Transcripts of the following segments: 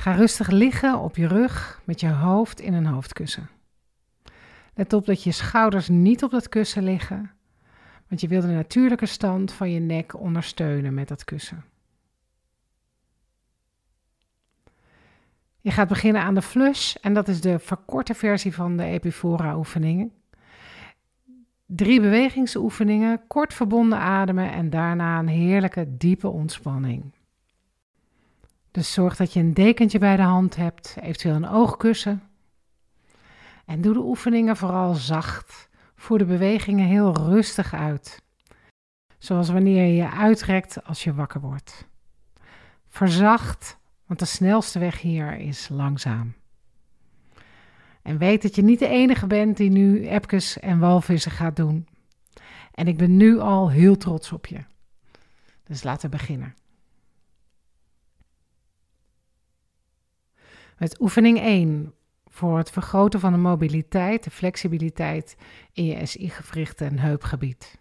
Ga rustig liggen op je rug met je hoofd in een hoofdkussen. Let op dat je schouders niet op dat kussen liggen, want je wil de natuurlijke stand van je nek ondersteunen met dat kussen. Je gaat beginnen aan de flush en dat is de verkorte versie van de Epifora oefeningen. Drie bewegingsoefeningen, kort verbonden ademen en daarna een heerlijke diepe ontspanning. Dus zorg dat je een dekentje bij de hand hebt, eventueel een oogkussen. En doe de oefeningen vooral zacht. Voer de bewegingen heel rustig uit. Zoals wanneer je je uitrekt als je wakker wordt. Verzacht, want de snelste weg hier is langzaam. En weet dat je niet de enige bent die nu epkes en walvissen gaat doen. En ik ben nu al heel trots op je. Dus laten we beginnen. Met oefening 1 voor het vergroten van de mobiliteit, de flexibiliteit in je SI-gewrichten en heupgebied.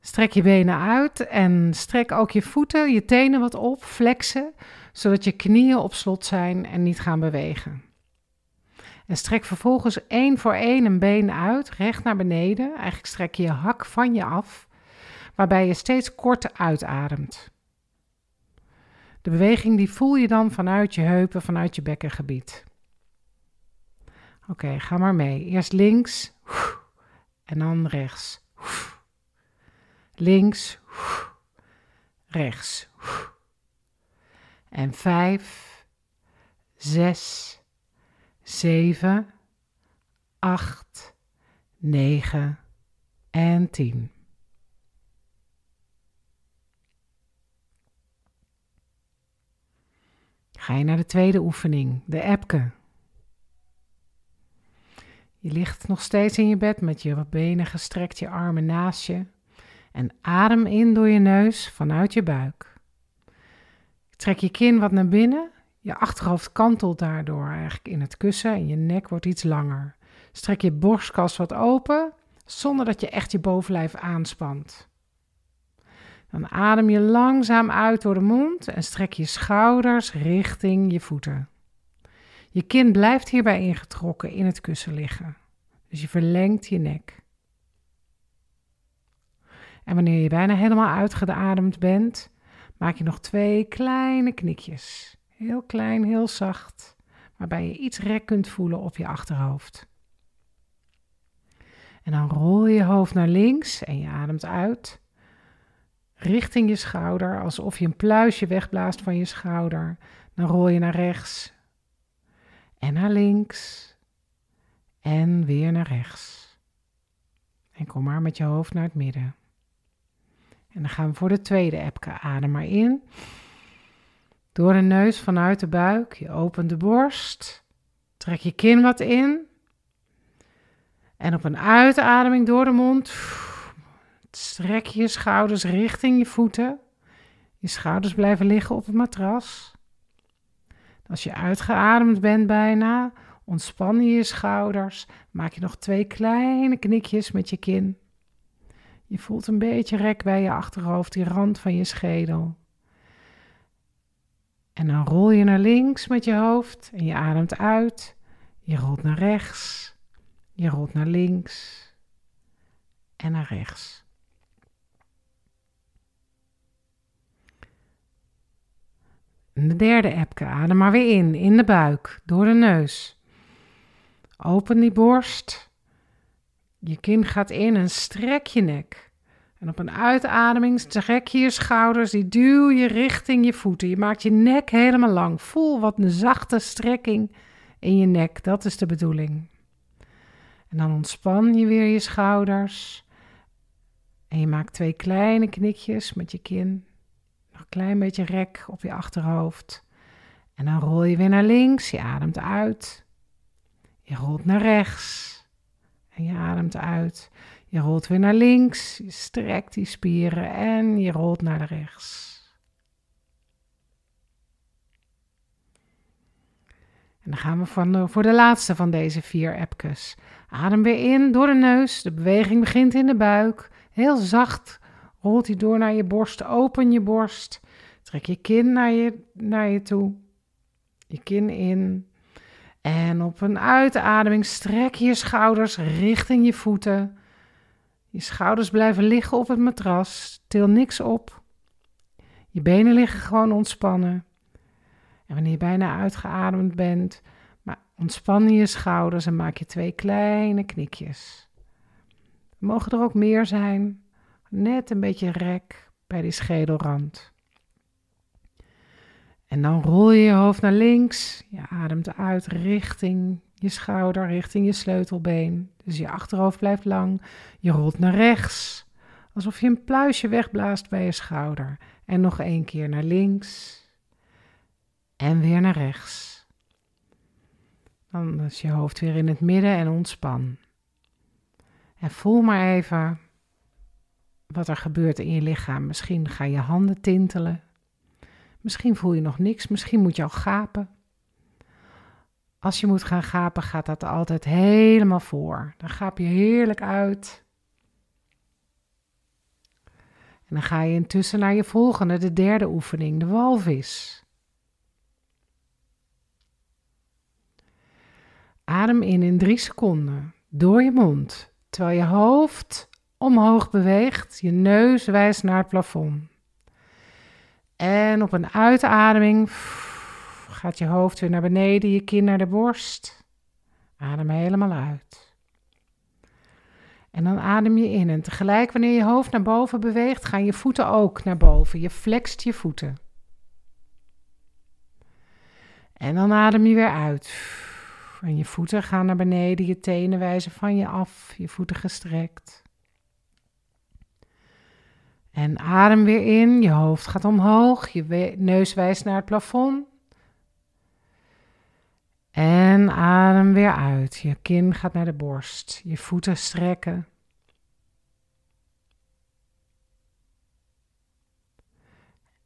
Strek je benen uit en strek ook je voeten, je tenen wat op, flexen, zodat je knieën op slot zijn en niet gaan bewegen. En strek vervolgens één voor één een been uit, recht naar beneden. Eigenlijk strek je je hak van je af, waarbij je steeds kort uitademt. De beweging die voel je dan vanuit je heupen, vanuit je bekkengebied. Oké, ga maar mee. Eerst links en dan rechts. Links, rechts. En vijf, zes, zeven, acht, negen en tien. Ga je naar de tweede oefening, de epke. Je ligt nog steeds in je bed met je benen gestrekt, je armen naast je. En adem in door je neus vanuit je buik. Trek je kin wat naar binnen. Je achterhoofd kantelt daardoor eigenlijk in het kussen en je nek wordt iets langer. Strek je borstkas wat open, zonder dat je echt je bovenlijf aanspant. Dan adem je langzaam uit door de mond en strek je schouders richting je voeten. Je kin blijft hierbij ingetrokken in het kussen liggen. Dus je verlengt je nek. En wanneer je bijna helemaal uitgeademd bent, maak je nog twee kleine knikjes. Heel klein, heel zacht, waarbij je iets rek kunt voelen op je achterhoofd. En dan rol je hoofd naar links en je ademt uit richting je schouder, alsof je een pluisje wegblaast van je schouder. Dan rol je naar rechts en naar links en weer naar rechts. En kom maar met je hoofd naar het midden. En dan gaan we voor de tweede epke. Adem maar in. Door de neus vanuit de buik. Je opent de borst. Trek je kin wat in. En op een uitademing door de mond Strek je schouders richting je voeten. Je schouders blijven liggen op het matras. Als je uitgeademd bent bijna, ontspan je je schouders. Maak je nog twee kleine knikjes met je kin. Je voelt een beetje rek bij je achterhoofd, die rand van je schedel. En dan rol je naar links met je hoofd en je ademt uit. Je rolt naar rechts. Je rolt naar links en naar rechts. De derde epke, adem maar weer in, in de buik, door de neus. Open die borst. Je kin gaat in en strek je nek. En op een uitademing strek je je schouders, die duw je richting je voeten. Je maakt je nek helemaal lang. Voel wat een zachte strekking in je nek, dat is de bedoeling. En dan ontspan je weer je schouders. En je maakt twee kleine knikjes met je kin. Klein beetje rek op je achterhoofd. En dan rol je weer naar links. Je ademt uit. Je rolt naar rechts. En je ademt uit. Je rolt weer naar links. Je strekt die spieren en je rolt naar rechts. En dan gaan we voor voor de laatste van deze vier epkes. Adem weer in door de neus. De beweging begint in de buik. Heel zacht rolt hij door naar je borst. Open je borst. Trek je kin naar je, naar je toe. Je kin in. En op een uitademing strek je schouders richting je voeten. Je schouders blijven liggen op het matras. Til niks op. Je benen liggen gewoon ontspannen. En wanneer je bijna uitgeademd bent, maar ontspan je schouders en maak je twee kleine knikjes. Mogen er ook meer zijn, net een beetje rek bij die schedelrand. En dan rol je je hoofd naar links. Je ademt uit richting je schouder, richting je sleutelbeen. Dus je achterhoofd blijft lang. Je rolt naar rechts, alsof je een pluisje wegblaast bij je schouder. En nog één keer naar links. En weer naar rechts. Dan is je hoofd weer in het midden en ontspan. En voel maar even wat er gebeurt in je lichaam. Misschien gaan je handen tintelen. Misschien voel je nog niks. Misschien moet je al gapen. Als je moet gaan gapen, gaat dat altijd helemaal voor. Dan gaap je heerlijk uit. En dan ga je intussen naar je volgende, de derde oefening, de walvis. Adem in in drie seconden door je mond, terwijl je hoofd omhoog beweegt, je neus wijst naar het plafond. En op een uitademing gaat je hoofd weer naar beneden, je kin naar de borst. Adem helemaal uit. En dan adem je in. En tegelijk, wanneer je hoofd naar boven beweegt, gaan je voeten ook naar boven. Je flext je voeten. En dan adem je weer uit. En je voeten gaan naar beneden, je tenen wijzen van je af, je voeten gestrekt. En adem weer in, je hoofd gaat omhoog, je neus wijst naar het plafond. En adem weer uit, je kin gaat naar de borst, je voeten strekken.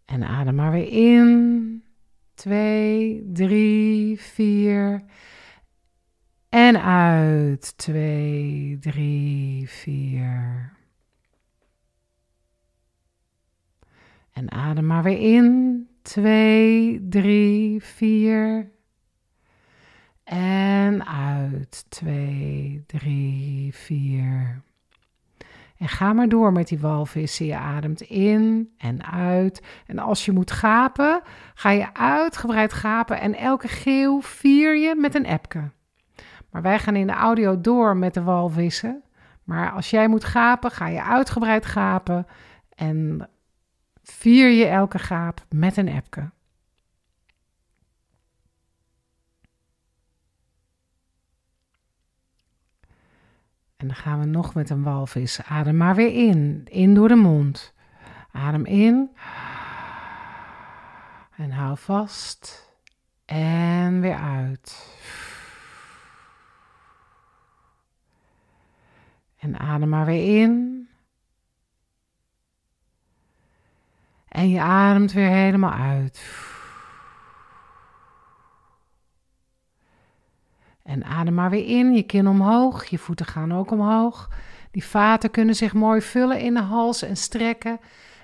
En adem maar weer in. Twee, drie, vier. En uit. Twee, drie, vier. En adem maar weer in. Twee, drie, vier. En uit. Twee, drie, vier. En ga maar door met die walvissen. Je ademt in en uit. En als je moet gapen, ga je uitgebreid gapen. En elke geeuw vier je met een epke. Maar wij gaan in de audio door met de walvissen. Maar als jij moet gapen, ga je uitgebreid gapen. En vier je elke gaap met een epke. En dan gaan we nog met een walvis. Adem maar weer in. In door de mond. Adem in. En hou vast. En weer uit. En adem maar weer in. En je ademt weer helemaal uit. En adem maar weer in, je kin omhoog, je voeten gaan ook omhoog. Die vaten kunnen zich mooi vullen in de hals en strekken.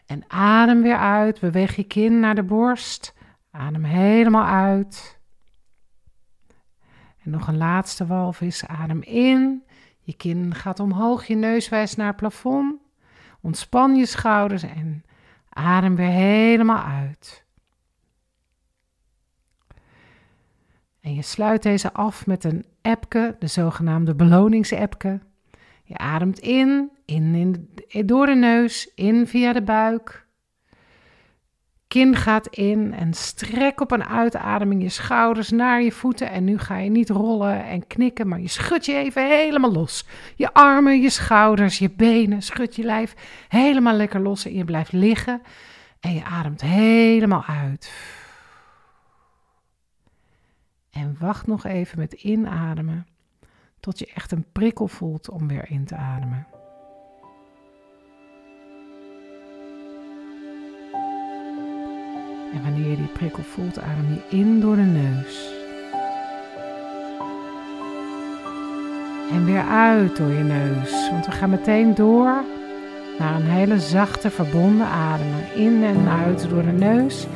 En adem weer uit, beweeg je kin naar de borst. Adem helemaal uit. En nog een laatste walvis, adem in. Je kin gaat omhoog, je neus wijst naar het plafond. Ontspan je schouders en adem weer helemaal uit. En je sluit deze af met een epke, de zogenaamde beloningsepke. Je ademt in, in, in, door de neus, in via de buik. Kin gaat in en strek op een uitademing je schouders naar je voeten. En nu ga je niet rollen en knikken, maar je schudt je even helemaal los. Je armen, je schouders, je benen, schud je lijf helemaal lekker los. En je blijft liggen en je ademt helemaal uit. En wacht nog even met inademen tot je echt een prikkel voelt om weer in te ademen. En wanneer je die prikkel voelt, adem je in door de neus. En weer uit door je neus. Want we gaan meteen door naar een hele zachte verbonden ademen. In en uit door de neus.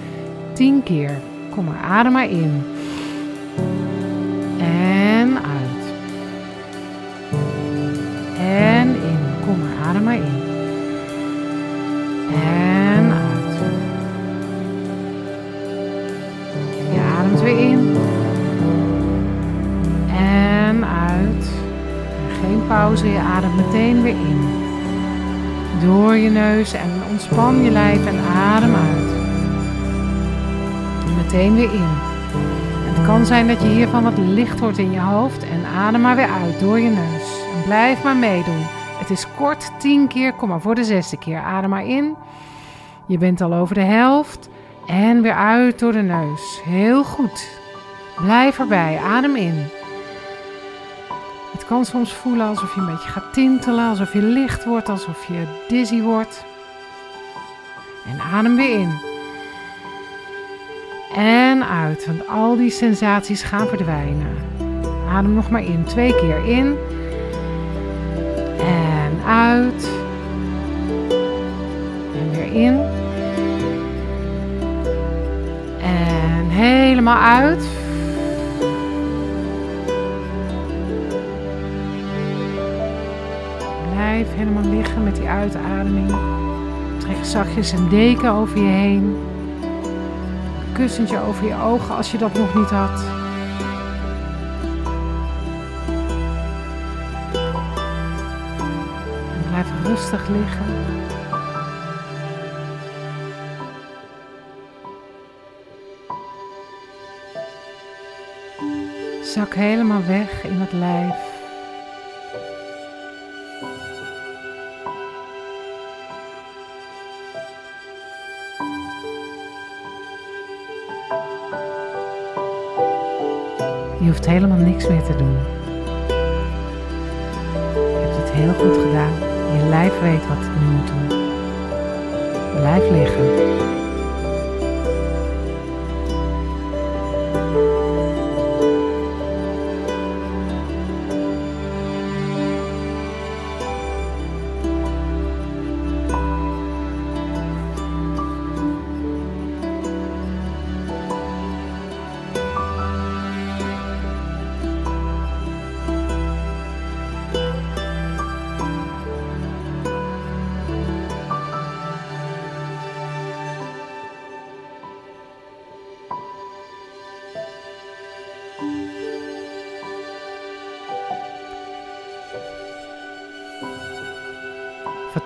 10 keer. Kom maar, adem maar in. Je neus en ontspan je lijf en adem uit. En meteen weer in. Het kan zijn dat je hiervan wat licht wordt in je hoofd en adem maar weer uit door je neus. En blijf maar meedoen. Het is kort, tien keer, kom maar voor de zesde keer. Adem maar in. Je bent al over de helft. En weer uit door de neus. Heel goed. Blijf erbij. Adem in. Kan soms voelen alsof je een beetje gaat tintelen, alsof je licht wordt, alsof je dizzy wordt. En adem weer in. En uit, want al die sensaties gaan verdwijnen. Adem nog maar in. Twee keer in. En uit. En weer in. En helemaal uit. Blijf helemaal liggen met die uitademing. Trek zachtjes een deken over je heen. Een kussentje over je ogen als je dat nog niet had. Blijf rustig liggen. Zak helemaal weg in het lijf. Hoeft helemaal niks meer te doen. Je hebt het heel goed gedaan. Je lijf weet wat het nu moet doen. Blijf liggen.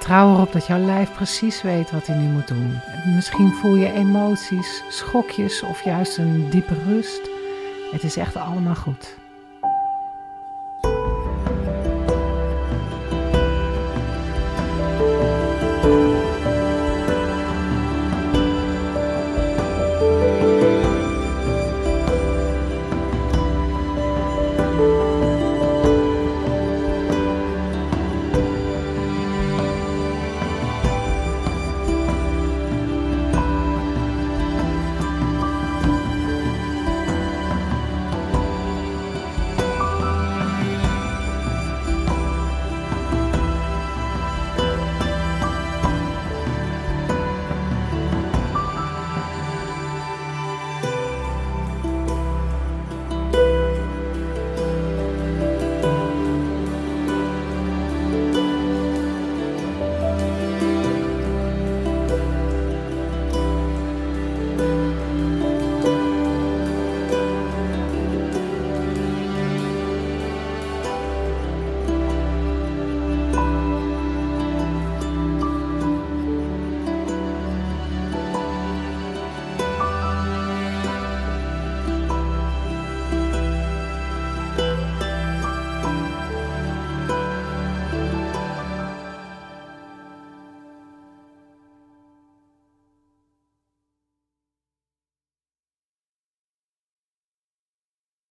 Vertrouw erop dat jouw lijf precies weet wat hij nu moet doen. Misschien voel je emoties, schokjes of juist een diepe rust. Het is echt allemaal goed.